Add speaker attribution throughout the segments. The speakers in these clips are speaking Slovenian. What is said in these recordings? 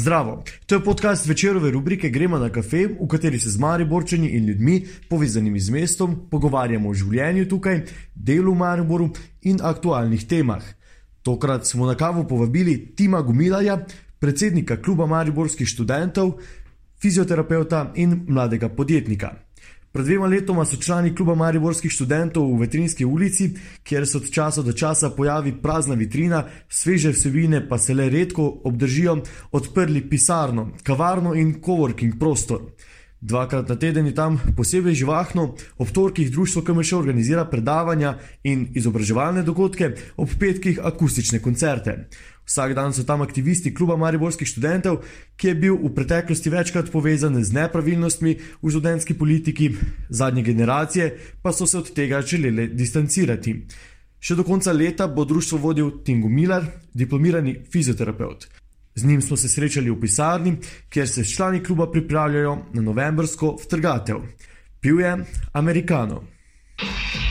Speaker 1: Zdravo, to je podcast večerove rubrike Gremo na kafe, v kateri se z Mariborčani in ljudmi, povezanimi z mestom, pogovarjamo o življenju tukaj, delu v Mariboru in aktualnih temah. Tokrat smo na kavo povabili Tima Gumilaja, predsednika kluba Mariborskih študentov, fizioterapeuta in mladega podjetnika. Pred dvema letoma so člani kluba Mariborskih študentov v Vetrinski ulici, kjer se od časa do časa pojavi prazna vitrina, sveže vsebine pa se le redko obdržijo, odprli pisarno, kavarno in coworking prostor. Dvakrat na teden je tam posebej živahno, ob torkih društvo KMŠ organizira predavanja in izobraževalne dogodke, ob petkih akustične koncerte. Vsak dan so tam aktivisti kluba Mariborskih študentov, ki je bil v preteklosti večkrat povezan z nepravilnostmi v študentski politiki, zadnje generacije pa so se od tega želeli distancirati. Še do konca leta bo društvo vodil Tingo Miller, diplomirani fizioterapeut. Z njim smo se srečali v pisarni, kjer se člani kluba pripravljajo na novembrsko vtrgatev. Pil je Amerikano.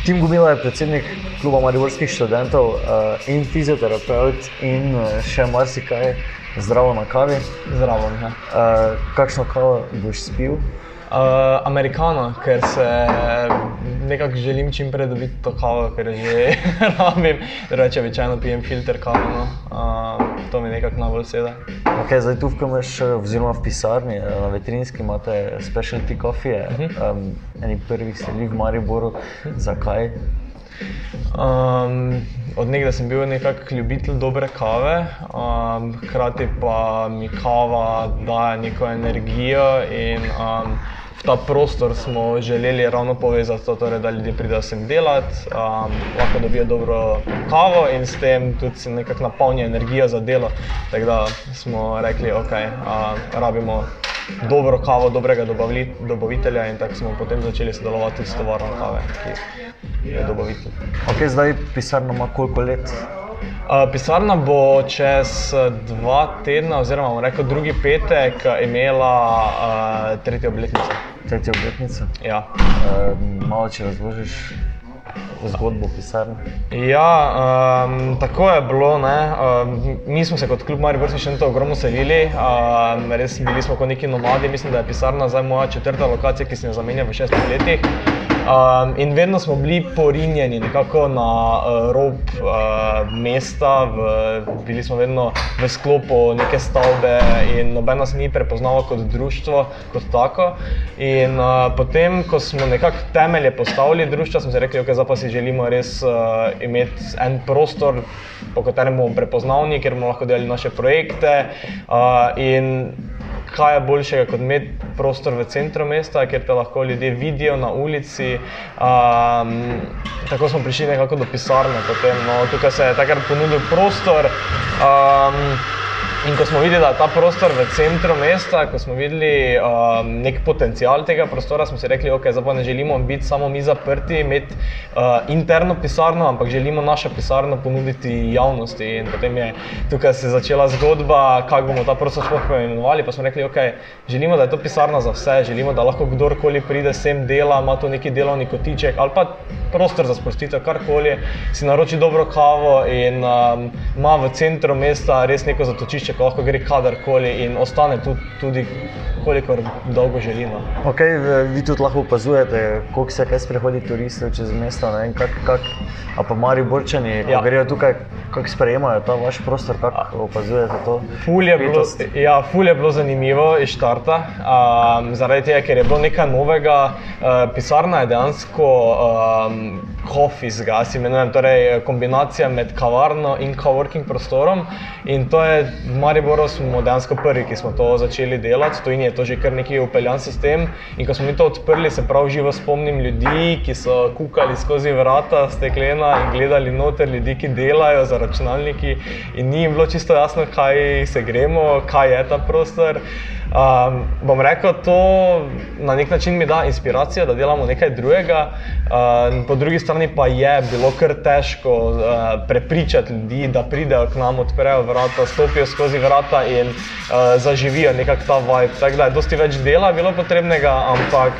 Speaker 2: Tim Gumila je predsednik kluba Mariborskih študentov uh, in fizioterapeut in uh, še marsikaj zdravo na kavi.
Speaker 3: Zdravo.
Speaker 2: Uh, kakšno kavo boš spil?
Speaker 3: Uh, Amerikano, ker se nekako želim čim prej dobiti to kavo, ker že rabim. Reče, običajno pijem filter kavo, no. uh, to mi nekako najbolj sedi.
Speaker 2: Okay, zdaj tu vkamaš, oziroma v pisarni, na veterinski imate specialty coffee, uh -huh. um, eni prvih sledi v Mariboru. Zakaj?
Speaker 3: Um, od nekdaj sem bil nekako ljubitelj dobre kave, um, hkrati pa mi kava daje neko energijo in um, ta prostor smo želeli ravno povezati to, torej, da ljudje pridejo sem delati, um, lahko dobijo dobro kavo in s tem tudi nekako napolnijo energijo za delo. Tako da smo rekli, ok, uh, rabimo dobro kavo, dobrega dobavitelja in tako smo potem začeli sodelovati s tovarno kave, ki je dobavitelj.
Speaker 2: Ok, zdaj pisarna ima koliko let?
Speaker 3: Pisarna bo čez dva tedna, oziroma rekel drugi petek, imela uh, tretjo obletnico.
Speaker 2: Tretjo obletnico?
Speaker 3: Ja.
Speaker 2: Uh, malo če razložiš zgodbo pisarne.
Speaker 3: Ja, um, tako je bilo. Um, mi smo se kot klub Marijo Brsi še to ogromno selili, um, res bili smo kot neki nomadi. Mislim, da je pisarna zdaj moja četrta lokacija, ki sem jo zamenjal v šestih letih. Um, in vedno smo bili porinjeni nekako na uh, rob uh, mesta, v, bili smo vedno v sklopu neke stavbe in noben nas ni prepoznaval kot društvo, kot tako. In uh, potem, ko smo nekako temelje postavili društva, smo si rekli, da okay, si želimo res uh, imeti en prostor, po katerem bomo prepoznavni, kjer bomo lahko delali naše projekte. Uh, kaj je boljšega kot imeti prostor v centru mesta, kjer te lahko ljudje vidijo na ulici. Um, tako smo prišli nekako do pisarne, potem, no, tukaj se je takrat ponudil prostor. Um, In ko smo videli, da je ta prostor v centru mesta, ko smo videli um, nek potencial tega prostora, smo si rekli, da okay, ne želimo biti samo mi zaprti, imeti uh, interno pisarno, ampak želimo našo pisarno ponuditi javnosti. In potem je tukaj se začela zgodba, kako bomo ta prostor sploh poimenovali. Pa smo rekli, okay, želimo, da je to pisarna za vse, želimo, da lahko kdorkoli pride sem dela, ima tu neki delovni kotiček ali pa prostor za sprostitev, karkoli, si naroči dobro kavo in um, ima v centru mesta res neko zatočišče ko lahko gre kadarkoli in ostane tudi, tudi kolikor dolgo želimo.
Speaker 2: Okay, vi tudi lahko opazujete, koliko se kaj sprehodi turistov čez mesto. Kak, kak, a pa mari borčani, ko ja. grejo tukaj, kako sprejemajo ta vaš prostor, kako opazujete to?
Speaker 3: Ful je, bilo, ja, ful je bilo zanimivo iz štarta, um, zaradi tega, ker je bilo nekaj novega. Uh, pisarna je dejansko. Um, Office, ga si imenujem, torej kombinacija med kavarno in coworking prostorom. In to je v Mariboru, smo dejansko prvi, ki smo to začeli delati. To je to že kar neki upeljan sistem. In ko smo mi to odprli, se prav živo spomnim ljudi, ki so kukali skozi vrata steklena in gledali noter ljudi, ki delajo za računalniki. In ni jim bilo čisto jasno, kaj se gremo, kaj je ta prostor. Um, bom rekel, to na nek način mi da inspiracijo, da delamo nekaj drugega. Um, po drugi strani pa je bilo kar težko uh, prepričati ljudi, da pridejo k nam, odprejo vrata, stopijo skozi vrata in uh, zaživijo nekako ta vibe. Tako da je dosti več dela bilo potrebnega, ampak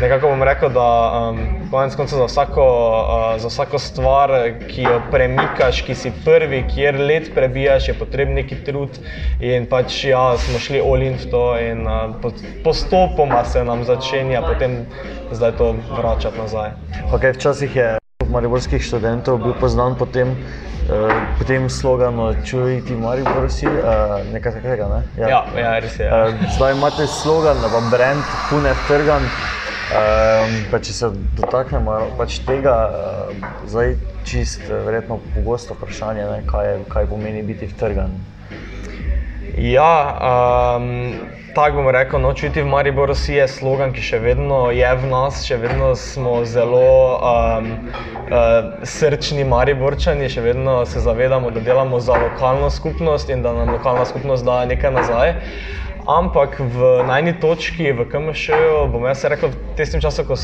Speaker 3: nekako bom rekel, da um, konec koncev za vsako, uh, za vsako stvar, ki jo premikaš, ki si prvi, kjer let prebijaš, je potreben neki trud in pač ja, smo šli olin v to in uh, postopoma se nam začenja potem zdaj to vračati nazaj.
Speaker 2: Okay, včasih je mariborskih študentov bil poznan po tem, uh, po tem sloganu Čuj ti Maribor si, uh, nekaj takega, ne?
Speaker 3: Ja, ja, ja res je. Ja.
Speaker 2: Uh, zdaj imate slogan, pa brand Pune Trgan. Um, pa če se dotaknemo pač tega, uh, zdaj čist verjetno pogosto vprašanje, ne, kaj, kaj pomeni biti vtrgan.
Speaker 3: Ja, um, tako bom rekel, no, čuti v Mariboru si je slogan, ki še vedno je v nas, še vedno smo zelo um, uh, srčni Mariborčani, še vedno se zavedamo, da delamo za lokalno skupnost in da nam lokalna skupnost da nekaj nazaj. Ampak v najni točki, v KMŠ-ju, bom jaz rekel, v tistem času, ko,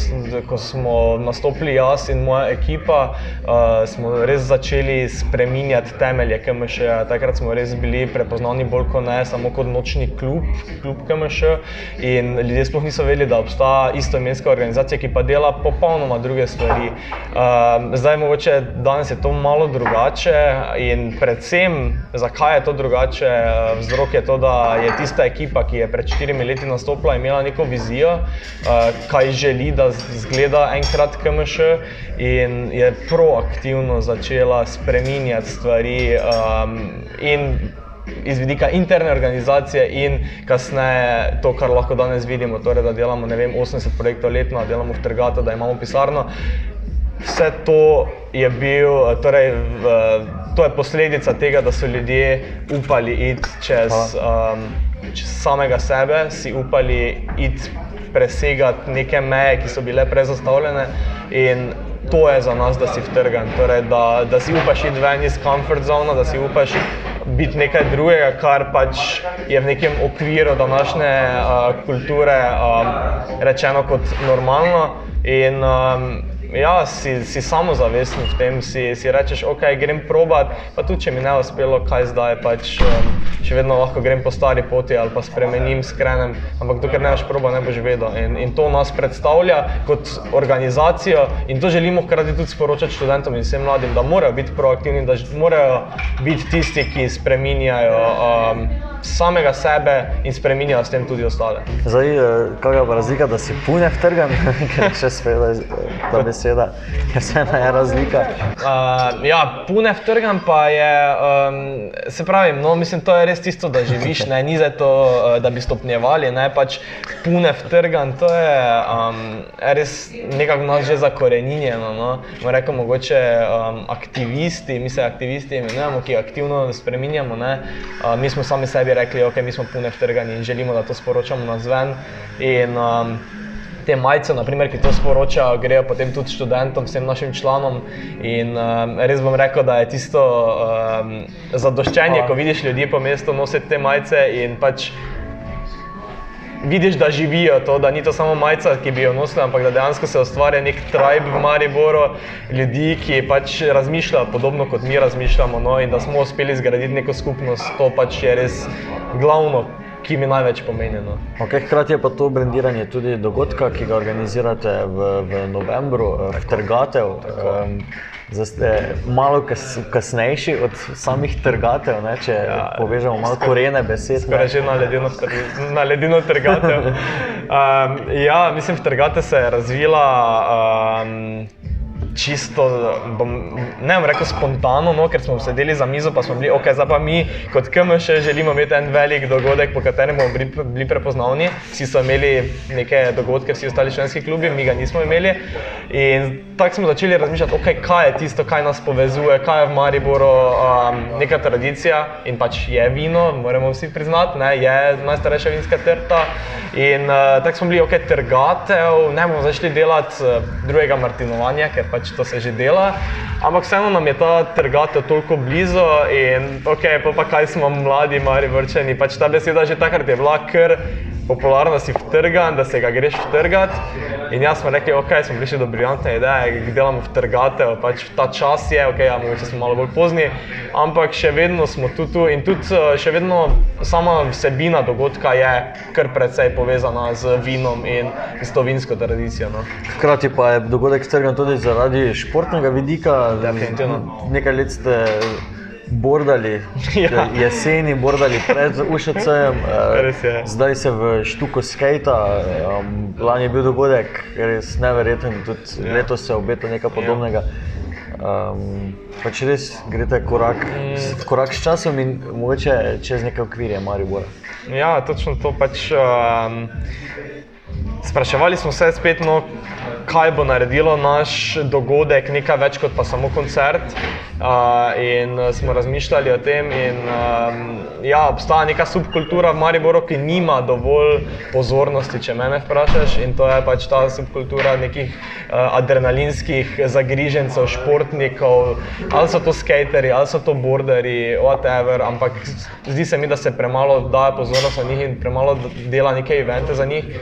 Speaker 3: ko smo nastopili jaz in moja ekipa, uh, smo res začeli spreminjati temelje KMŠ-ja. Takrat smo res bili prepoznavni bolj kot ne samo kot nočni klub, klub KMŠ. In ljudje sploh niso vedeli, da obstaja istoimenska organizacija, ki pa dela popolnoma druge stvari. Uh, zdaj, mogoče danes je to malo drugače in predvsem, zakaj je to drugače, uh, vzrok je to, da je tista ekipa, ekipa, ki je pred štirimi leti nastopila, imela neko vizijo, uh, kaj želi, da zgleda enkrat KMŠ, in je proaktivno začela spreminjati stvari. Um, Iz vidika interne organizacije, in kasneje to, kar lahko danes vidimo, torej, da delamo vem, 80 projektov letno, da delamo v Trgato, da imamo pisarno. Vse to je, bil, torej, to je posledica tega, da so ljudje upali iti čez. Um, samega sebe, si upali iti presegati neke meje, ki so bile prezastavljene. In to je za nas, da si vtrgan, torej, da, da si upaš iti ven iz komfort zone, da si upaš biti nekaj drugega, kar pač je v nekem okviru današnje uh, kulture um, rečeno kot normalno. In, um, ja, si, si samozavesten v tem, si, si rečeš, ok, grem probat, pa tudi če mi ne uspelo, kaj zdaj, pač um, še vedno lahko grem po stari poti ali pa spremenim, skrenem, ampak dokler ne boš proba, ne boš vedel. In, in to nas predstavlja kot organizacijo in to želimo hkrati tudi sporočati študentom in vsem mladim, da morajo biti proaktivni, da morajo biti tisti, ki spreminjajo. Um, samega sebe in spremenjajo s tem tudi ostale.
Speaker 2: Zdaj, eh, kaj je razlika, da si pune vtrgan, ker še spet ta beseda, je vse ena razlika.
Speaker 3: Uh, ja, pune vtrgan pa je, um, se pravi, no, mislim, to je res tisto, da živiš, ne, ni za to, da bi stopnjevali, ne, pač pune vtrgan, to je um, res nekako nas že zakorenjeno, no, rekel, mogoče um, aktivisti, mi se aktivisti imenujemo, ki aktivno spreminjamo, ne, uh, mi smo sami sebi bi rekli, ok, mi smo pune vtrgani in želimo, da to sporočamo na zven. In, um, Te majice, naprimer, ki to sporočajo, grejo potem tudi študentom, vsem našim članom. In um, res bom rekel, da je tisto um, zadoščenje, ko vidiš ljudi po mestu nositi te majice in pač vidiš, da živijo to, da ni to samo majica, ki bi jo nosili, ampak da dejansko se ustvarja nek tribe v Mariboru, ljudi, ki pač razmišljajo podobno kot mi razmišljamo no, in da smo uspeli zgraditi neko skupnost, to pač je res glavno. Ki mi največ pomeni. No.
Speaker 2: Okay, hkrati je pa to brendiranje tudi dogodka, ki ga organizirate v, v novembru, v Trgatev. Um, Zdaj ste malo kas, kasnejši od samih trgatev, ne? če ja, povežemo malo korene besede.
Speaker 3: Skoraj že na ledino, na ledino trgatev. Um, ja, mislim, da trgate se je razvila. Um, čisto, bom, ne bom rekel spontano, no, ker smo sedeli za mizo, pa smo bili, ok, zdaj pa mi kot KMŠ želimo imeti en velik dogodek, po katerem bomo bili, bili prepoznavni. Vsi so imeli neke dogodke, vsi ostali članski klubi, mi ga nismo imeli. In tako smo začeli razmišljati, ok, kaj je tisto, kaj nas povezuje, kaj je v Mariboru um, neka tradicija in pač je vino, moramo vsi priznati, ne, je najstarejša vinska trta. In uh, tako smo bili, ok, trgatev, ne bomo začeli delati uh, drugega martinovanja, ker pač pač to se že dela. Ampak vseeno nam je ta trgatev toliko blizu in ok, pa, pa kaj smo mladi, mari vrčeni. Pač ta beseda že takrat je bila kar popularna, si vtrgan, da se ga greš vtrgati. In jaz smo rekli, ok, smo prišli do briljantne ideje, delamo v trgatev, pač ta čas je, ok, ja, mogoče smo malo bolj pozni, ampak še vedno smo tu, tu in tudi uh, še vedno sama vsebina dogodka je kar precej povezana z vinom in s to vinsko tradicijo. No.
Speaker 2: Hkrati pa je dogodek strgan tudi zaradi športnega vidika.
Speaker 3: Definitivno.
Speaker 2: Nekaj let ste bordali,
Speaker 3: Ja.
Speaker 2: jeseni bordali pred UŠC-jem,
Speaker 3: je.
Speaker 2: zdaj se v štuku skate, um, lani je bil dogodek res neverjeten, tudi
Speaker 3: Ja.
Speaker 2: letos se obeta nekaj podobnega. Um, pač res greste korak,
Speaker 3: Mm.
Speaker 2: korak s časom in mogoče čez neke okvirje Maribora.
Speaker 3: Ja, točno to pač. Um, spraševali smo se spet, no, kaj bo naredilo naš dogodek, nekaj več kot pa samo koncert. Uh, in smo razmišljali o tem, in um, ja, obstaja neka subkultura v Mariboru, ki nima dovolj pozornosti, če me vprašaš. In to je pač ta subkultura nekih uh, adrenalinskih zagrižencev, športnikov, ali so to skateri, ali so to borderji, whatever. Ampak zdi se mi, da se premalo daje pozornost na njih in premalo dela neke evente za njih.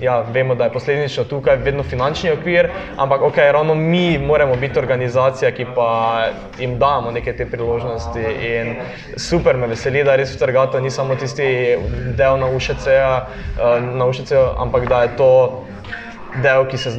Speaker 3: Ja, vemo, da je posledično tukaj vedno finančni okvir, ampak okay, ravno mi moramo biti organizacija, ki pa jim damo neke te priložnosti. In super me veseli, da res Trgato ni samo tisti del na UŠC-ju, na UŠC ampak da je to del, ki se,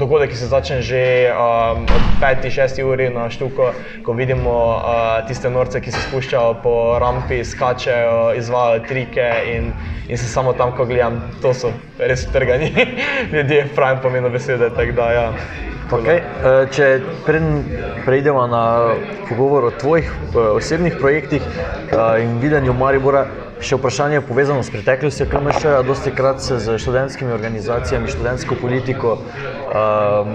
Speaker 3: dogodek, ki se začne že um, od 5-6 uri na štuko, ko vidimo uh, tiste norce, ki se spuščajo po rampi, skačejo, izvajajo trike in, in se samo tam, ko gledam, to so res trgani ljudje, pravim pomenu besede. Da, ja.
Speaker 2: Okay. eh, Če preidemo na pogovor o tvojih eh, osebnih projektih eh, in videnju Maribora, še vprašanje povezano s preteklostjo KMŠ. Dosti krat se z študentskimi organizacijami, študentsko politiko um,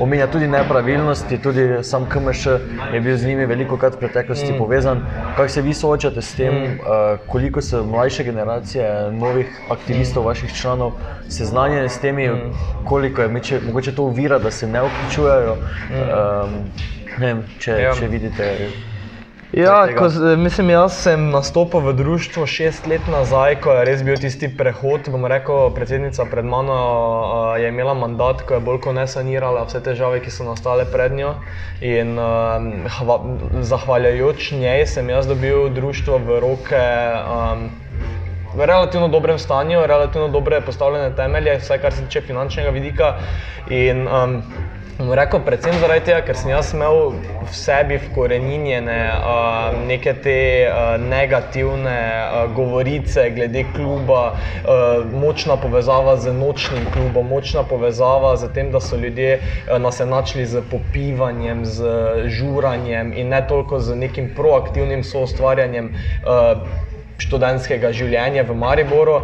Speaker 2: omenja tudi nepravilnosti, tudi sam KMŠ je bil z njimi veliko krat v preteklosti mm. povezan. Kako se vi soočate s tem, mm. uh, koliko so mlajše generacije novih aktivistov, vaših članov seznanjene s temi, mm. koliko je meče, mogoče to uvira, da se ne vključujejo? Um, ne vem, če,
Speaker 3: Ja.
Speaker 2: če vidite.
Speaker 3: Ja, ko, mislim, jaz sem nastopil v društvu šest let nazaj, ko je res bil tisti prehod. Bom rekel, predsednica pred mano uh, je imela mandat, ko je bolj kot ne sanirala vse težave, ki so nastale pred njo. In um, hva, zahvaljujoč njej sem jaz dobil društvo v roke. Um, V relativno dobrem stanju, relativno dobre postavljene temelje, vsaj kar se tiče finančnega vidika. In, um, bom rekel, predvsem zaradi tega, ker sem imel v sebi vkoreninjene uh, neke te uh, negativne uh, govorice glede kluba, uh, močna povezava z nočnim klubom, močna povezava z tem, da so ljudje uh, nas enačili z popivanjem, z žuranjem in ne toliko z nekim proaktivnim soustvarjanjem. Uh, študentskega življenja v Mariboru.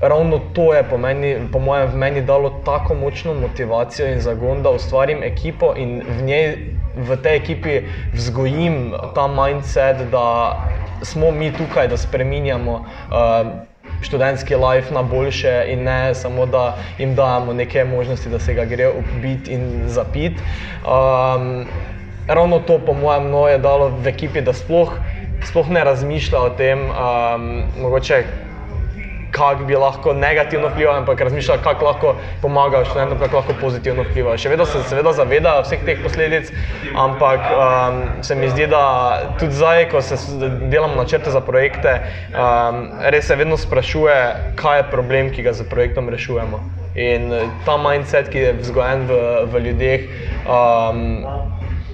Speaker 3: Ravno to je po, meni, po mojem v meni dalo tako močno motivacijo in zagon, da ustvarim ekipo in v, njej, v tej ekipi vzgojim ta mindset, da smo mi tukaj, da spreminjamo. Uh, Študentski life na boljše, in ne samo, da jim dajemo neke možnosti, da se ga gre ubiti in zapiti. Um, ravno to, po mojem, no, je dalo v ekipi, da sploh, sploh ne razmišlja o tem, um, mogoče kako bi lahko negativno vplival, ampak razmišlja, kako lahko pomaga študentom, kako lahko pozitivno vpliva. Še vedno se seveda zaveda vseh teh posledic, ampak um, se mi zdi, da tudi zdaj, ko se delamo načrte za projekte, um, res se vedno sprašuje, kaj je problem, ki ga z projektom rešujemo. In eh, ta mindset, ki je vzgojen v, v ljudeh, um,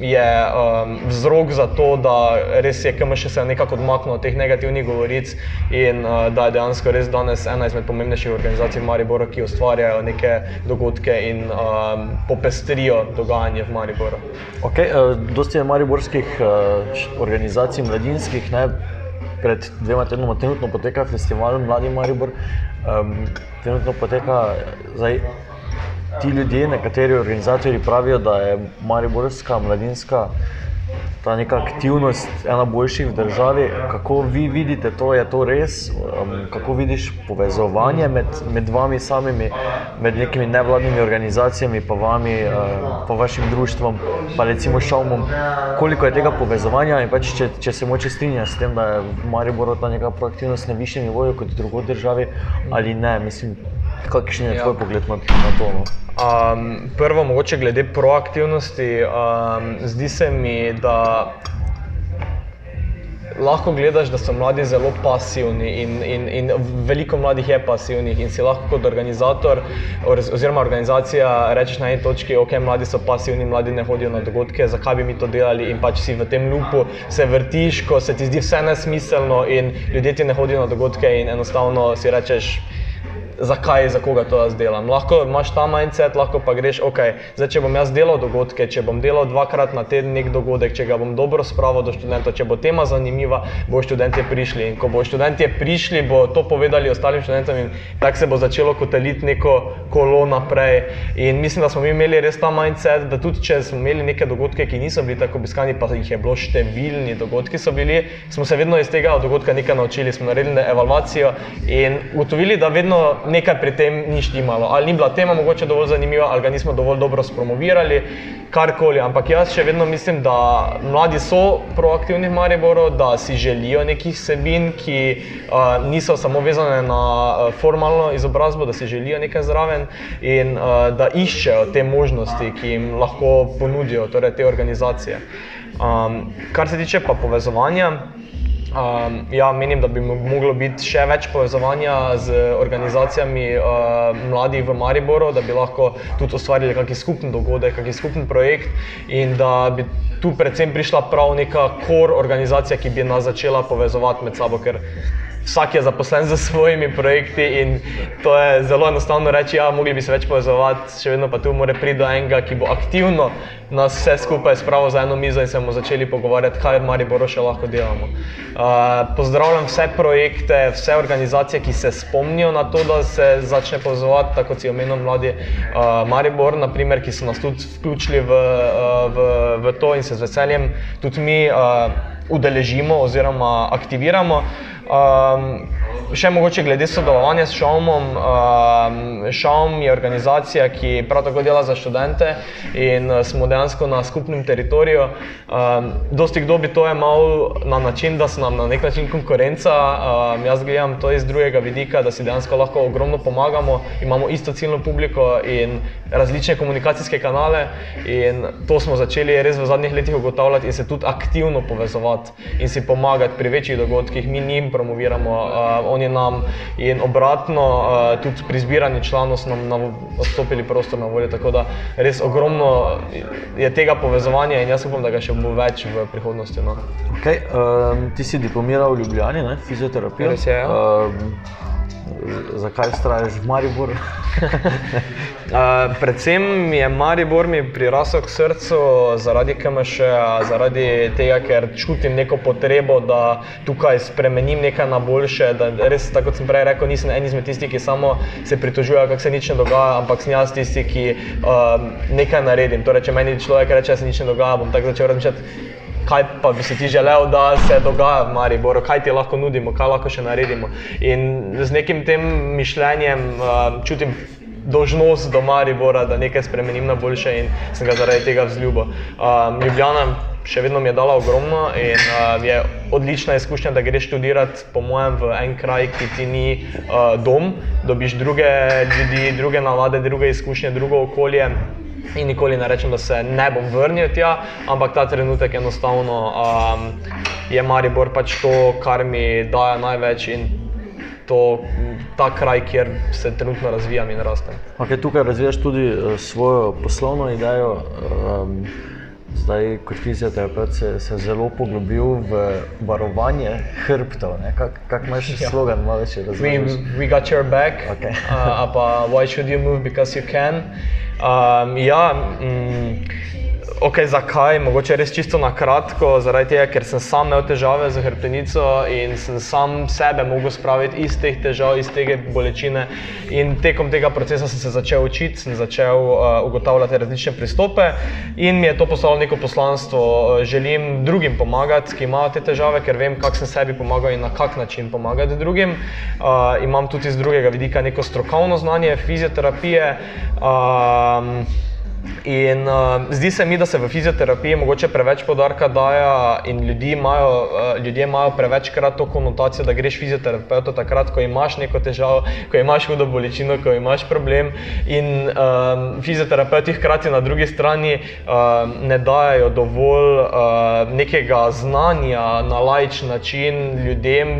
Speaker 3: je um, vzrok za to, da res je KMŠ se nekako odmaknil od teh negativnih govoric in uh, da je dejansko res danes ena izmed pomembnejših organizacij v Mariboru, ki ustvarjajo neke dogodke in um, popestrijo dogajanje v Mariboru.
Speaker 2: Okay, uh, dosti je mariborskih uh, organizacij, mladinskih. Ne? Pred dvema tednoma trenutno poteka festival Mladi Maribor. Um, trenutno poteka zdaj. Ti ljudje, nekateri organizatori pravijo, da je mariborska mladinska ta neka aktivnost ena boljših v državi. Kako vi vidite to, je to res? Um, kako vidiš povezovanje med, med vami samimi, med nekimi nevladnimi organizacijami, pa vami, uh, pa vašim društvom, pa recimo Šalmom? Koliko je tega povezovanja in pač, če, če se moče strinjaš s tem, da je v Mariboru ta neka proaktivnost na višjem nivoju kot v drugih državi ali ne? Mislim, Kakšen je
Speaker 3: Ja.
Speaker 2: tvoj pogled na, na to? No?
Speaker 3: Um, prvo, mogoče glede proaktivnosti, um, zdi se mi, da lahko gledaš, da so mladi zelo pasivni in, in, in veliko mladih je pasivnih in si lahko kot organizator oz- oziroma organizacija rečeš na eni točki, ok, mladi so pasivni, mladi ne hodijo na dogodke, zakaj bi mi to delali in pač si v tem lupu se vrtiš, ko se ti zdi vse nesmiselno in ljudje ti ne hodijo na dogodke in enostavno si rečeš, zakaj, za koga to jaz delam. Lahko imaš ta mindset, lahko pa greš, ok, zdaj če bom jaz delal dogodke, če bom delal dvakrat na teden nek dogodek, če ga bom dobro spravil do študentov, če bo tema zanimiva, bo študentje prišli. In ko bo študentje prišli, bo to povedali ostalim študentom in tako se bo začelo kotaliti neko kolo naprej. In mislim, da smo mi imeli res ta mindset, da tudi če smo imeli neke dogodke, ki niso bili tako obiskani, pa jih je bilo številni dogodki so bili, smo se vedno iz tega dogodka nekaj naučili, smo naredili evalvacijo in ugotovili, da vedno nekaj pri tem ni štimalo. Ali ni bila tema mogoče dovolj zanimiva, ali ga nismo dovolj dobro spromovirali, karkoli. Ampak jaz še vedno mislim, da mladi so proaktivni v Mariboru, da si želijo nekih vsebin, ki uh, niso samo vezane na uh, formalno izobrazbo, da si želijo nekaj zraven in uh, da iščejo te možnosti, ki jim lahko ponudijo torej te organizacije. Um, kar se tiče pa povezovanja, Um, ja, menim, da bi mo- moglo biti še več povezovanja z organizacijami uh, mladih v Mariboru, da bi lahko tudi ustvarili kakšen skupen dogodek, kakšen skupen projekt in da bi tu predvsem prišla prav neka kor organizacija, ki bi nas začela povezovati med sabo, ker vsak je zaposlen za svojimi projekti in to je zelo enostavno reči, ja, mogli bi se več povezovati, še vedno pa tu mora priti do enega, ki bo aktivno nas vse skupaj spravil za eno mizo in se bomo začeli pogovarjati, kaj v Mariboru še lahko delamo. Uh, pozdravljam vse projekte, vse organizacije, ki se spomnijo na to, da se začne povezovati, tako kot si omenil mladi uh, Maribor, naprimer, ki so nas tudi vključili v, uh, v, v to in se z veseljem tudi mi uh, udeležimo oziroma aktiviramo. Um, še mogoče glede sodelovanja s Šaumom. Um, Šaum je organizacija, ki prav tako dela za študente in uh, smo dejansko na skupnem teritoriju. Um, dosti kdo bi to imel na način, da so nam na nek način konkurenca. Um, jaz gledam to iz drugega vidika, da si dejansko lahko ogromno pomagamo, imamo isto ciljno publiko in različne komunikacijske kanale. In to smo začeli res v zadnjih letih ugotavljati in se tudi aktivno povezovati in si pomagati pri večjih dogodkih. Mi njim promoviramo, uh, oni nam in obratno, uh, tudi pri zbiranju članov so nam na- odstopili prostor na voljo. Tako da res ogromno je tega povezovanja in jaz upam, da ga še bo več v prihodnosti. No.
Speaker 2: Okay, um, ti si diplomiral v Ljubljani, ne? fizioterapijo.
Speaker 3: Res je, ja.
Speaker 2: Um, zakaj vztrajaš v Mariboru?
Speaker 3: Uh, predvsem je Maribor mi prirasel k srcu zaradi KMŠ, zaradi tega, ker čutim neko potrebo, da tukaj spremenim nekaj na boljše. Res, tako kot sem prej rekel, nisem en izmed tistih, ki samo se pritožujejo, kako se nič ne dogaja, ampak sem jaz tisti, ki uh, nekaj naredim. Torej, če meni človek reče, da se nič ne dogaja, bom tako začel razmišljati. Kaj pa bi si ti želel, da se dogaja v Mariboru, kaj ti lahko nudimo, kaj lahko še naredimo. In z nekim tem mišljenjem uh, čutim dožnost do Maribora, da nekaj spremenim na boljše in sem ga zaradi tega vzljubil. Um, Ljubljana še vedno mi je dala ogromno in uh, je odlična izkušnja, da greš študirati, po mojem, v en kraj, ki ti ni uh, dom, dobiš druge ljudi, druge navade, druge izkušnje, drugo okolje. In nikoli ne rečem, da se ne bom vrnil tja, ampak ta trenutek enostavno um, je Maribor pač to, kar mi daje največ in to, ta kraj, kjer se trenutno razvijam in rastem.
Speaker 2: Okay, tukaj razvijaš tudi uh, svojo poslovno idejo. Um, zdaj, kot fizioterapeut, se, se zelo poglobil v varovanje hrbtov. ne. Kak, kak imaš
Speaker 3: Ja.
Speaker 2: slogan, malo več
Speaker 3: We,
Speaker 2: razložiš?
Speaker 3: we got your back,
Speaker 2: Okay.
Speaker 3: uh, pa why should you move because you can. Um, ja, mm, ok, zakaj? Mogoče res čisto na kratko, zaradi tega, ker sem sam imel težave z hrbtenico in sem sam sebe mogel spraviti iz teh težav, iz te bolečine. In tekom tega procesa sem se začel učiti, sem začel uh, ugotavljati različne pristope in mi je to postalo neko poslanstvo. Uh, Želim drugim pomagati, ki imajo te težave, ker vem, kako sem sebi pomagal in na kak način pomagati drugim. Uh, imam tudi iz drugega vidika neko strokovno znanje fizioterapije. Um, In uh, zdi se mi, da se v fizioterapiji mogoče preveč podarka daje in ljudi imajo, uh, ljudje imajo prevečkrat to konotacijo, da greš fizioterapeutu takrat, ko imaš neko težavo, ko imaš hudo bolečino, ko imaš problem. In uh, fizioterapeuti hkrati na drugi strani uh, ne dajo dovolj uh, nekega znanja na lajč način ljudem,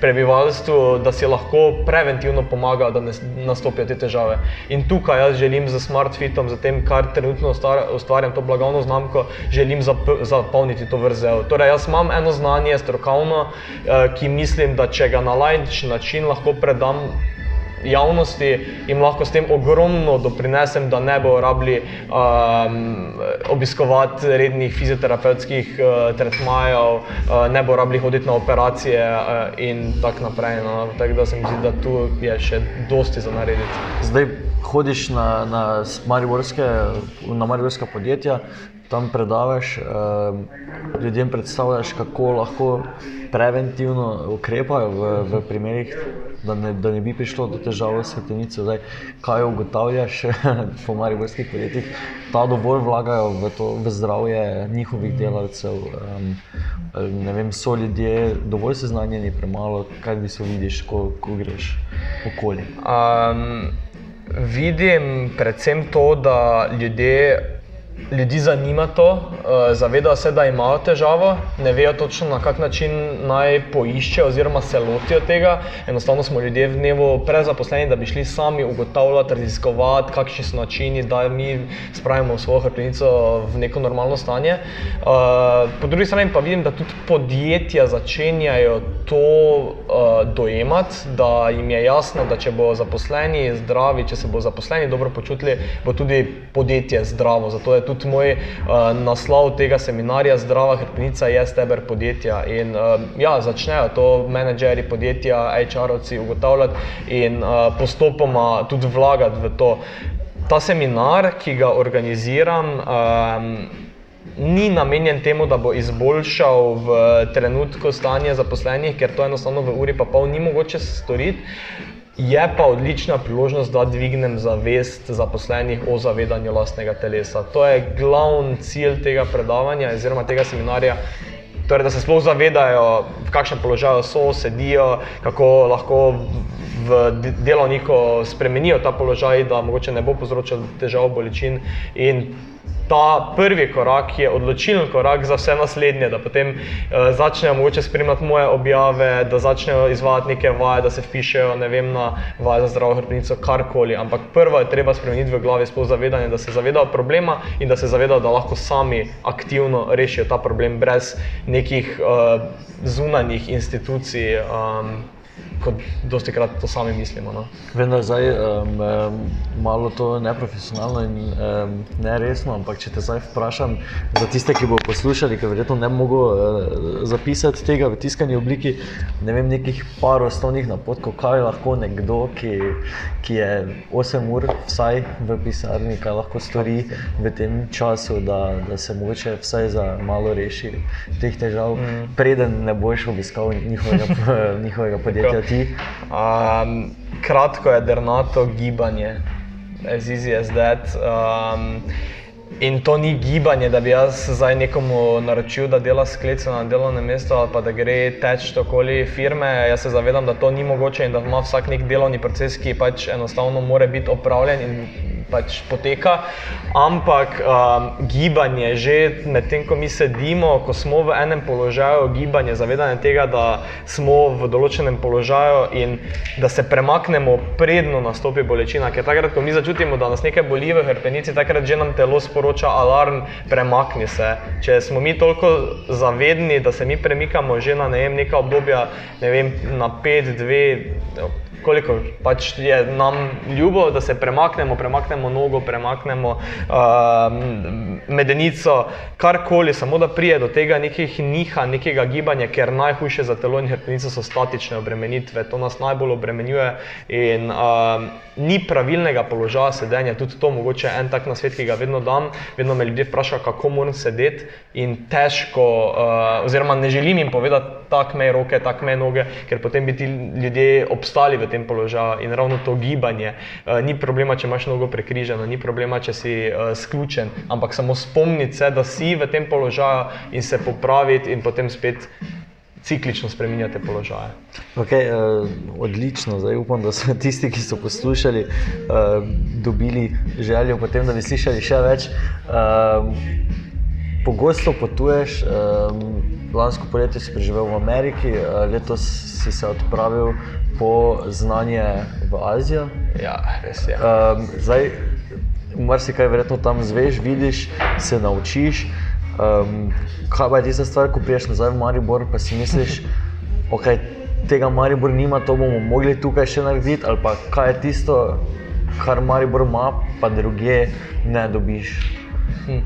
Speaker 3: prebivalstvu, da si lahko preventivno pomaga, da ne nastopijo te težave. In tukaj jaz želim z SmartFitom, z tem, kar trenutno ustvarjam, to blagovno znamko, želim zap zapolniti to vrzel. Torej, jaz imam eno znanje strokovno, eh, ki mislim, da če ga na lajčen način lahko predam javnosti in lahko s tem ogromno doprinesem, da ne bo rabili um, obiskovati rednih fizioterapevtskih uh, tretmajev, uh, ne bo rabili hoditi na operacije uh, in tako naprej. No. Tako da se mi zdi, da tu je še dosti za narediti.
Speaker 2: Zdaj hodiš na, na mariborske, na mariborska podjetja, tam predavaš, uh, ljudem predstavljaš, kako lahko preventivno ukrepajo v, v primerih, da ne, da ne bi prišlo do težav s. Zdaj, kaj ugotavljaš po mariborskih podjetjih, da dovolj vlagajo v, to, v zdravje njihovih delavcev. Ne vem, so ljudje dovolj seznanjeni, premalo, kaj bi se vidiš, ko, ko greš okoli. Um,
Speaker 3: vidim predvsem to, da ljudje ljudi zanima to, uh, zavedajo se, da imajo težavo, ne vejo točno na kak način naj poiščejo oziroma se lotijo tega. Enostavno smo ljudje v dnevu prezaposleni, da bi šli sami ugotavljati, raziskovati, kakšni so načini, da mi spravimo svojo hrbtenico v neko normalno stanje. Uh, po drugi strani pa vidim, da tudi podjetja začenjajo to uh, dojemati, da jim je jasno, da če bo zaposleni zdravi, če se bo zaposleni dobro počutili, bo tudi podjetje zdravo. Zato je tudi moj uh, naslov tega seminarja Zdrava hrbtenica je steber podjetja. In uh, ja, začnejo to menedžeri podjetja, HR-ovci ugotavljati in uh, postopoma tudi vlagati v to. Ta seminar, ki ga organiziram, um, ni namenjen temu, da bo izboljšal v trenutku stanje zaposlenih, ker to enostavno v uri pa pol ni mogoče storiti. Je pa odlična priložnost, da dvignem zavest zaposlenih o zavedanju lastnega telesa. To je glavni cilj tega predavanja oziroma tega seminarja. Torej, da se sploh zavedajo, v kakšnem položaju so, sedijo, kako lahko v delovniku spremenijo ta položaj, da mogoče ne bo povzročal težav, bolečin in ta prvi korak je odločilen korak za vse naslednje, da potem uh, začnejo mogoče spremljati moje objave, da začnejo izvajati neke vaje, da se pišejo na vaje za zdravo hrbtenico, karkoli. Ampak prvo je treba spremeniti v glavi sploh zavedanje, da se zavedajo problema in da se zavedajo, da lahko sami aktivno rešijo ta problem brez nekih uh, zunanjih institucij. Um, kot dosti krat to sami mislimo. No.
Speaker 2: Vem, da je zdaj um, malo to neprofesionalno in um, neresno, ampak če te zdaj vprašam, za tiste, ki bodo poslušali, ki verjetno ne mogo uh, zapisati tega v tiskani obliki, ne vem, nekih par osnovnih napotkov, kaj lahko nekdo, ki, ki je 8 ur vsaj v pisarni, kaj lahko stori v tem času, da, da se mogoče vsaj za malo reši teh težav, mm. preden ne boš obiskal njihovega, njihovega podjetja ti?
Speaker 3: Um, kratko je dernato gibanje, as easy as that. Um, In to ni gibanje, da bi jaz zdaj nekomu naročil, da dela sklice na delovnem mestu ali pa da gre teč okoli firme. Jaz se zavedam, da to ni mogoče in da ima vsak nek delovni proces, ki pač enostavno mora biti opravljen in pač poteka. Ampak um, gibanje, že medtem, ko mi sedimo, ko smo v enem položaju, gibanje, zavedanje tega, da smo v določenem položaju in da se premaknemo, predno nastopi bolečina. Ker takrat, ko mi začutimo, da nas nekaj boli v hrbtenici, takrat že nam telo sporoča alarm, premakni se. Če smo mi toliko zavedni, da se mi premikamo že na ne vem, neka obdobja, ne vem, na 5, 2, koliko pač je nam ljubo, da se premaknemo, premaknemo nogo, premaknemo uh, medenico, karkoli, samo da prije do tega nekih niha, nekega gibanja, ker najhujše za telo in hrbtenico so statične obremenitve, to nas najbolj obremenjuje in uh, ni pravilnega položaja sedenja, tudi to mogoče en tak nasvet, ki ga vedno dam, vedno me ljudje vprašajo, kako moram sedeti in težko, uh, oziroma ne želim jim povedati, tak mej roke, tak mej noge, ker potem bi ti ljudje obstali v tem položaju in ravno to gibanje. Uh, ni problema, če imaš nogo prekriženo, ni problema, če si uh, sključen, ampak samo spomniti se, da si v tem položaju in se popraviti in potem spet ciklično spremenjate položaje.
Speaker 2: Okay, uh, odlično, zdaj upam, da so tisti, ki so poslušali, uh, dobili željo potem, da bi slišali še več. Uh, pogosto potuješ, um, lansko poletje si preživel v Ameriki, letos si se odpravil po znanje v Azijo.
Speaker 3: Ja, res je.
Speaker 2: Um, zdaj, marsikaj verjetno tam zveš, vidiš, se naučiš. Um, kaj pa je tista stvar, ko priješ nazaj v Maribor, pa si misliš, ok, tega Maribor nima, to bomo mogli tukaj še narediti, ali pa kaj je tisto, kar Maribor ima, pa druge ne dobiš. Hm.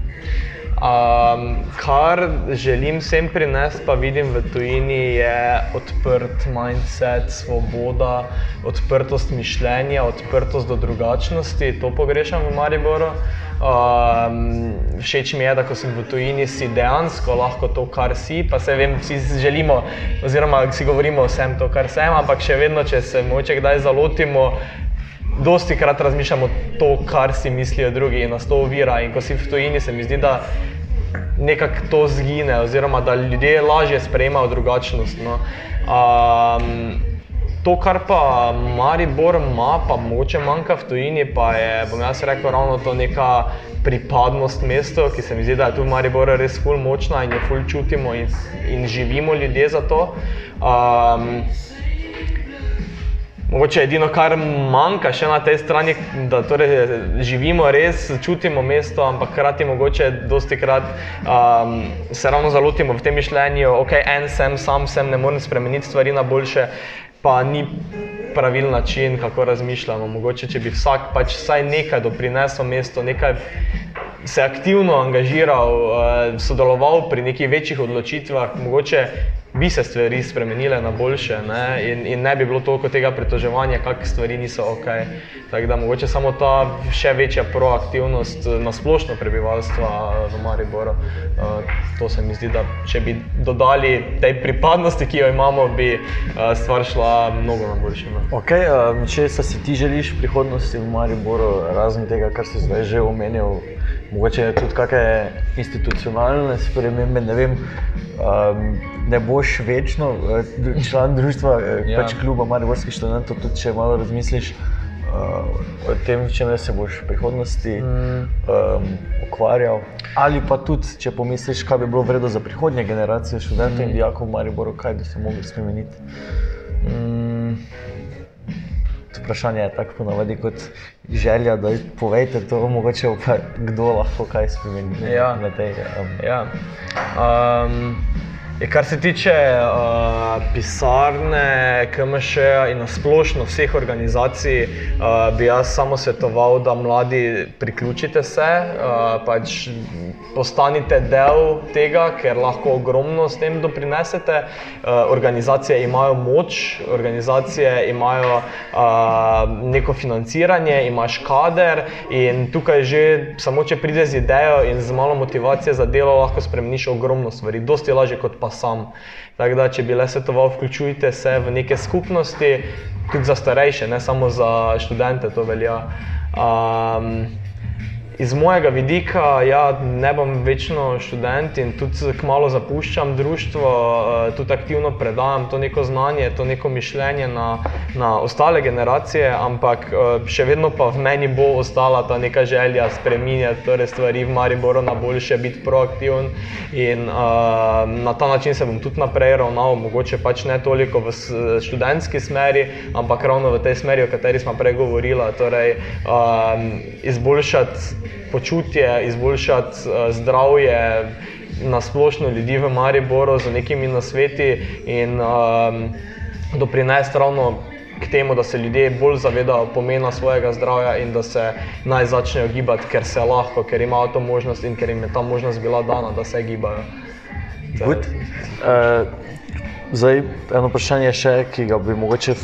Speaker 3: Um, kar želim vsem prinesti, pa vidim v tujini, je odprt mindset, svoboda, odprtost mišljenja, odprtost do drugačnosti. To pogrešam v Mariboru. Um, všeč mi je, da ko sem v tujini, si dejansko lahko to, kar si. Pa se vem, vsi želimo, oziroma si govorimo vsem to, kar sem, ampak še vedno, če se moče kdaj zalotimo. Dosti krat razmišljamo to, kar si mislijo drugi in nas to ovira. In ko si v tujini, se mi zdi, da nekako to zgine, oziroma da ljudje lažje sprejemajo drugačnost. No. Um, To, kar pa Maribor ima, pa moče manjka v tujini, pa je, bom jaz rekel, ravno to neka pripadnost mestu, ki se mi zdi, da je tu v Mariboru res ful močna in jo ful čutimo in, in živimo ljudje za to. Um, Mogoče edino, kar manjka še na tej strani, da torej živimo res, čutimo mesto, ampak hkrati mogoče dosti krat um, se ravno zalotimo v tem mišljenju, ok, en sem, sam sem, ne morem spremeniti stvari na boljše pa ni pravilen način, kako razmišljamo. Mogoče, če bi vsak pač vsaj nekaj doprinesel mestu, nekaj se aktivno angažiral, uh, sodeloval pri nekih večjih odločitvah, mogoče bi se stvari spremenile na boljše ne? In, in ne bi bilo toliko tega pritoževanja, kakšne stvari niso ok. Tako da mogoče samo ta še večja proaktivnost na splošno prebivalstva v Mariboru. To se mi zdi, da če bi dodali tej pripadnosti, ki jo imamo, bi stvar šla mnogo na boljše.
Speaker 2: Um, če se ti želiš prihodnosti v Mariboru, razen tega, kar si zdaj že omenil, mogoče tudi kakšne institucionalne spremembe, ne vem. Um, ne boš večno eh, član društva, eh, ja. pač kluba Mariborskih študentov, tudi če malo razmisliš uh, o tem, če se boš v prihodnosti mm. um, ukvarjal. Ali pa tudi, če pomisliš, kaj bi bilo vredno za prihodnje generacije študentov mm. in dijakov v Mariboru, kaj bi se mogli spremeniti. Mm. Vprašanje je tako ponovadi kot želja, da povejte to, mogoče pa kdo lahko kaj spremeni
Speaker 3: ja.
Speaker 2: na tej. Um.
Speaker 3: Ja. Um, kar se tiče uh, pisarne, KMŠ in nasplošno vseh organizacij, uh, bi jaz samo svetoval, da mladi priključite se, uh, pač postanite del tega, ker lahko ogromno s tem doprinesete. Uh, organizacije imajo moč, organizacije imajo uh, neko financiranje, imaš kader in tukaj že samo, če prideš z idejo in z malo motivacije za delo, lahko spremeniš ogromno stvari, dosti lažje kot pa sam. Tako da, če bi le svetoval, vključujte se v neke skupnosti, tudi za starejše, ne samo za študente, to velja. Um, iz mojega vidika, ja, ne bom večno študent in tudi kmalo zapuščam. Društvo, eh, tudi aktivno predajam to neko znanje, to neko mišljenje na, na ostale generacije, ampak eh, še vedno pa v meni bo ostala ta neka želja spreminjati torej stvari v Mariboru na boljše, biti proaktiven in uh, na ta način se bom tudi naprej ravnal, mogoče pač ne toliko v študentski smeri, ampak ravno v tej smeri, o kateri smo prej govorili, torej um, izboljšati počutje, izboljšati uh, zdravje na splošno ljudi v Mariboru z nekimi nasveti in um, doprinesti ravno k temu, da se ljudje bolj zavedajo pomena svojega zdravja in da se naj začnejo gibati, ker se lahko, ker imajo to možnost in ker jim je ta možnost bila dana, da se gibajo.
Speaker 2: Uh, zdaj, eno vprašanje še, ki ga bi mogoče,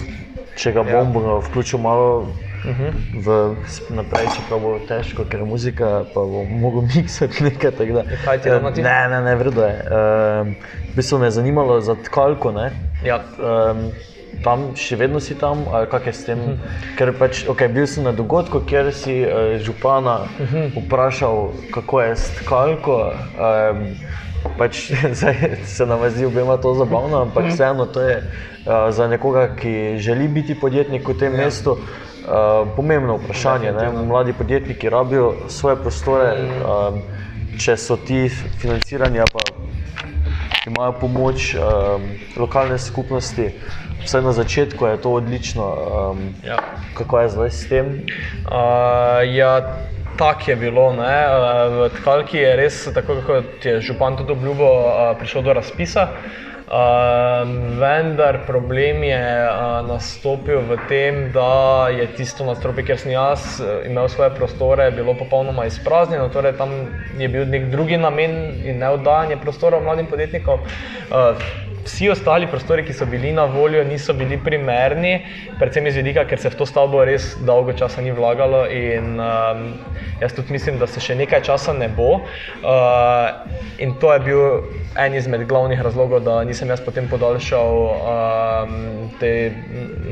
Speaker 2: če ga bom, ja. vključil malo Uh -huh. v, naprej, čeprav bo težko, ker muzika, pa bo mogel miksati nekaj takega.
Speaker 3: Kaj ti je na tem?
Speaker 2: Ne, ne, ne, vredo je. Um, v bistvu me je zanimalo za tkalko.
Speaker 3: Ja.
Speaker 2: Um, tam še vedno si tam, ali kaj je s tem? Uh -huh. Ker pač, okay, bil sem na dogodku, kjer si uh, župana uh -huh. vprašal, kako je s tkalko. Um, pač se nam zdi obema to zabavno, ampak mhm. vseeno to je uh, za nekoga, ki želi biti podjetnik v tem ja. mestu. Uh, pomembno vprašanje. Ne? Mladi podjetniki rabijo svoje prostore, um, če so ti financirani, pa imajo pomoč um, lokalne skupnosti. Vse na začetku je to odlično. Um, ja. Kako je zdaj s tem?
Speaker 3: Uh, ja, tako je bilo. Ne? V Tkalki je res, tako kot je župan tudi obljubil, prišlo do razpisa. Uh, vendar problem je uh, nastopil v tem, da je tisto nadstropje, kjer sem jaz imel svoje prostore, bilo popolnoma izpraznjeno. Torej, tam je bil nek drugi namen in ne oddajanje prostorov mladim podjetnikom. Uh, vsi ostali prostori, ki so bili na voljo, niso bili primerni, predvsem iz vidika, ker se v to stavbo res dolgo časa ni vlagalo. In, um, jaz tudi mislim, da se še nekaj časa ne bo. Uh, in to je bil en izmed glavnih razlogov, da nisem jaz potem podaljšal um, te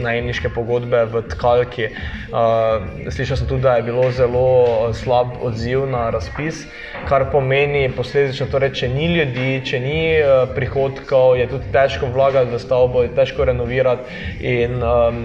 Speaker 3: najemniške pogodbe v Tkalki. Uh, slišal sem tudi, da je bilo zelo slab odziv na razpis, kar pomeni posledično, torej, če ni ljudi, če ni uh, prihodkov, je tudi težko vlagati v stavbo, je težko renovirati. In, um,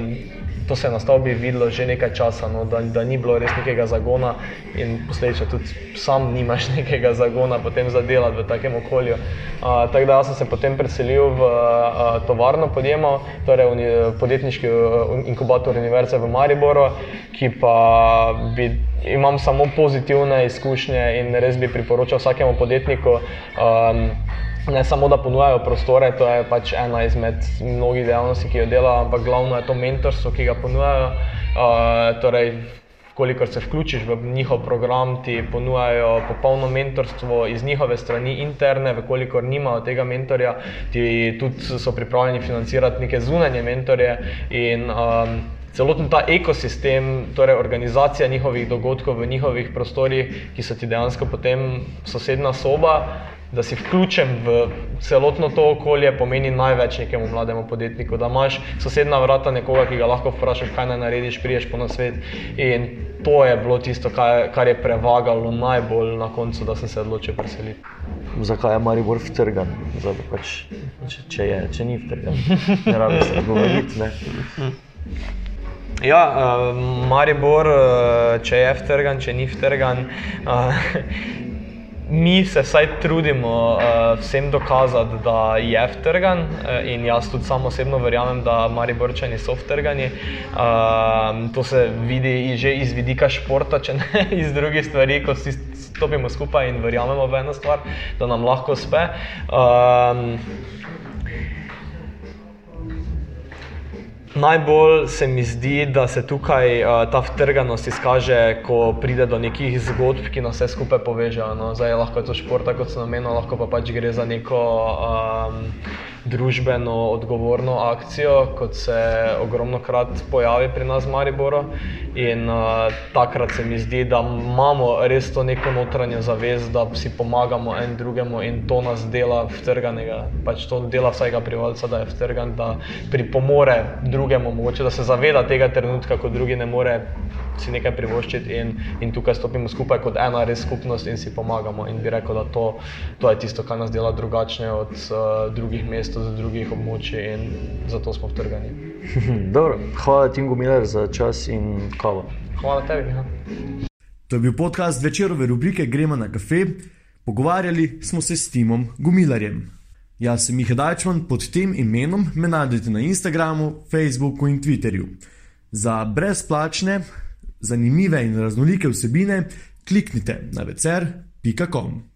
Speaker 3: to se je na stavbi videlo že nekaj časa, no, da, da ni bilo res nekega zagona in posledično tudi sam nimaš nekega zagona potem za delati v takem okolju. Uh, tako da sem se potem preselil v uh, tovarno podjema, torej uni, podjetniški uh, inkubator Univerze v Mariboru, ki pa bi. Imam samo pozitivne izkušnje in res bi priporočal vsakemu podjetniku, um, ne samo da ponujajo prostore, to je pač ena izmed mnogih dejavnosti, ki jo delajo, ampak glavno je to mentorstvo, ki ga ponujajo. Uh, torej, Kolikor se vključiš v njihov program, ti ponujajo popolno mentorstvo iz njihove strani interne, vekolikor nimajo tega mentorja, ti tudi so pripravljeni financirati neke zunanje mentorje. In, um, Celoten ta ekosistem, torej organizacija njihovih dogodkov v njihovih prostorih, ki so ti dejansko potem sosedna soba, da si vključen v celotno to okolje, pomeni največ nekemu mlademu podjetniku. Da imaš sosedna vrata nekoga, ki ga lahko vprašaš, kaj naj narediš, priješ po nasvet. In to je bilo tisto, kar je prevagalo najbolj na koncu, da sem se odločil preseliti.
Speaker 2: Zakaj je Maribor vtrgan? Pač, če, če, je, če ni vtrgan, ne rabiš se govoriti.
Speaker 3: Ja, uh, Maribor, uh, če je vtrgan, če ni vtrgan. Uh, mi se vsaj trudimo uh, vsem dokazati, da je vtrgan uh, in jaz tudi samo osebno verjamem, da Mariborčani so vtrgani. Uh, to se vidi že iz vidika športa, če ne iz drugih stvari, ko si stopimo skupaj in verjamemo v eno stvar, da nam lahko uspe. Uh, Najbolj se mi zdi, da se tukaj uh, ta vtrganost izkaže, ko pride do nekih zgodb, ki nas vse skupaj povežejo. No. Zdaj lahko je to šport, kot se namenja, lahko pa pač gre za neko. Um, družbeno odgovorno akcijo, kot se ogromno krat pojavi pri nas v Mariboru. In uh, takrat se mi zdi, da imamo res to neko notranje zavest, da si pomagamo en drugemu in to nas dela vtrganega. Pač to dela vsakega privalca, da je vtrgan, da pripomore drugemu, mogoče da se zaveda tega trenutka, ko drugi ne more si nekaj privoščiti in, in tukaj stopimo skupaj kot ena res skupnost in si pomagamo. In bi rekel, da to, to je tisto, kar nas dela drugačne od uh, drugih mest, od drugih območij in zato smo vtrgani.
Speaker 2: Dobro, hvala Tingu Miller za čas in kavo.
Speaker 3: Hvala tebi. Ja.
Speaker 1: To je bil podcast večerove rubrike Gremo na kafe. Pogovarjali smo se s Timom Gumilarjem. Jaz sem Miha Dajčman, pod tem imenom me najdete na Instagramu, Facebooku in Twitterju. Za brezplačne zanimive in raznolike vsebine, kliknite na vecer.com.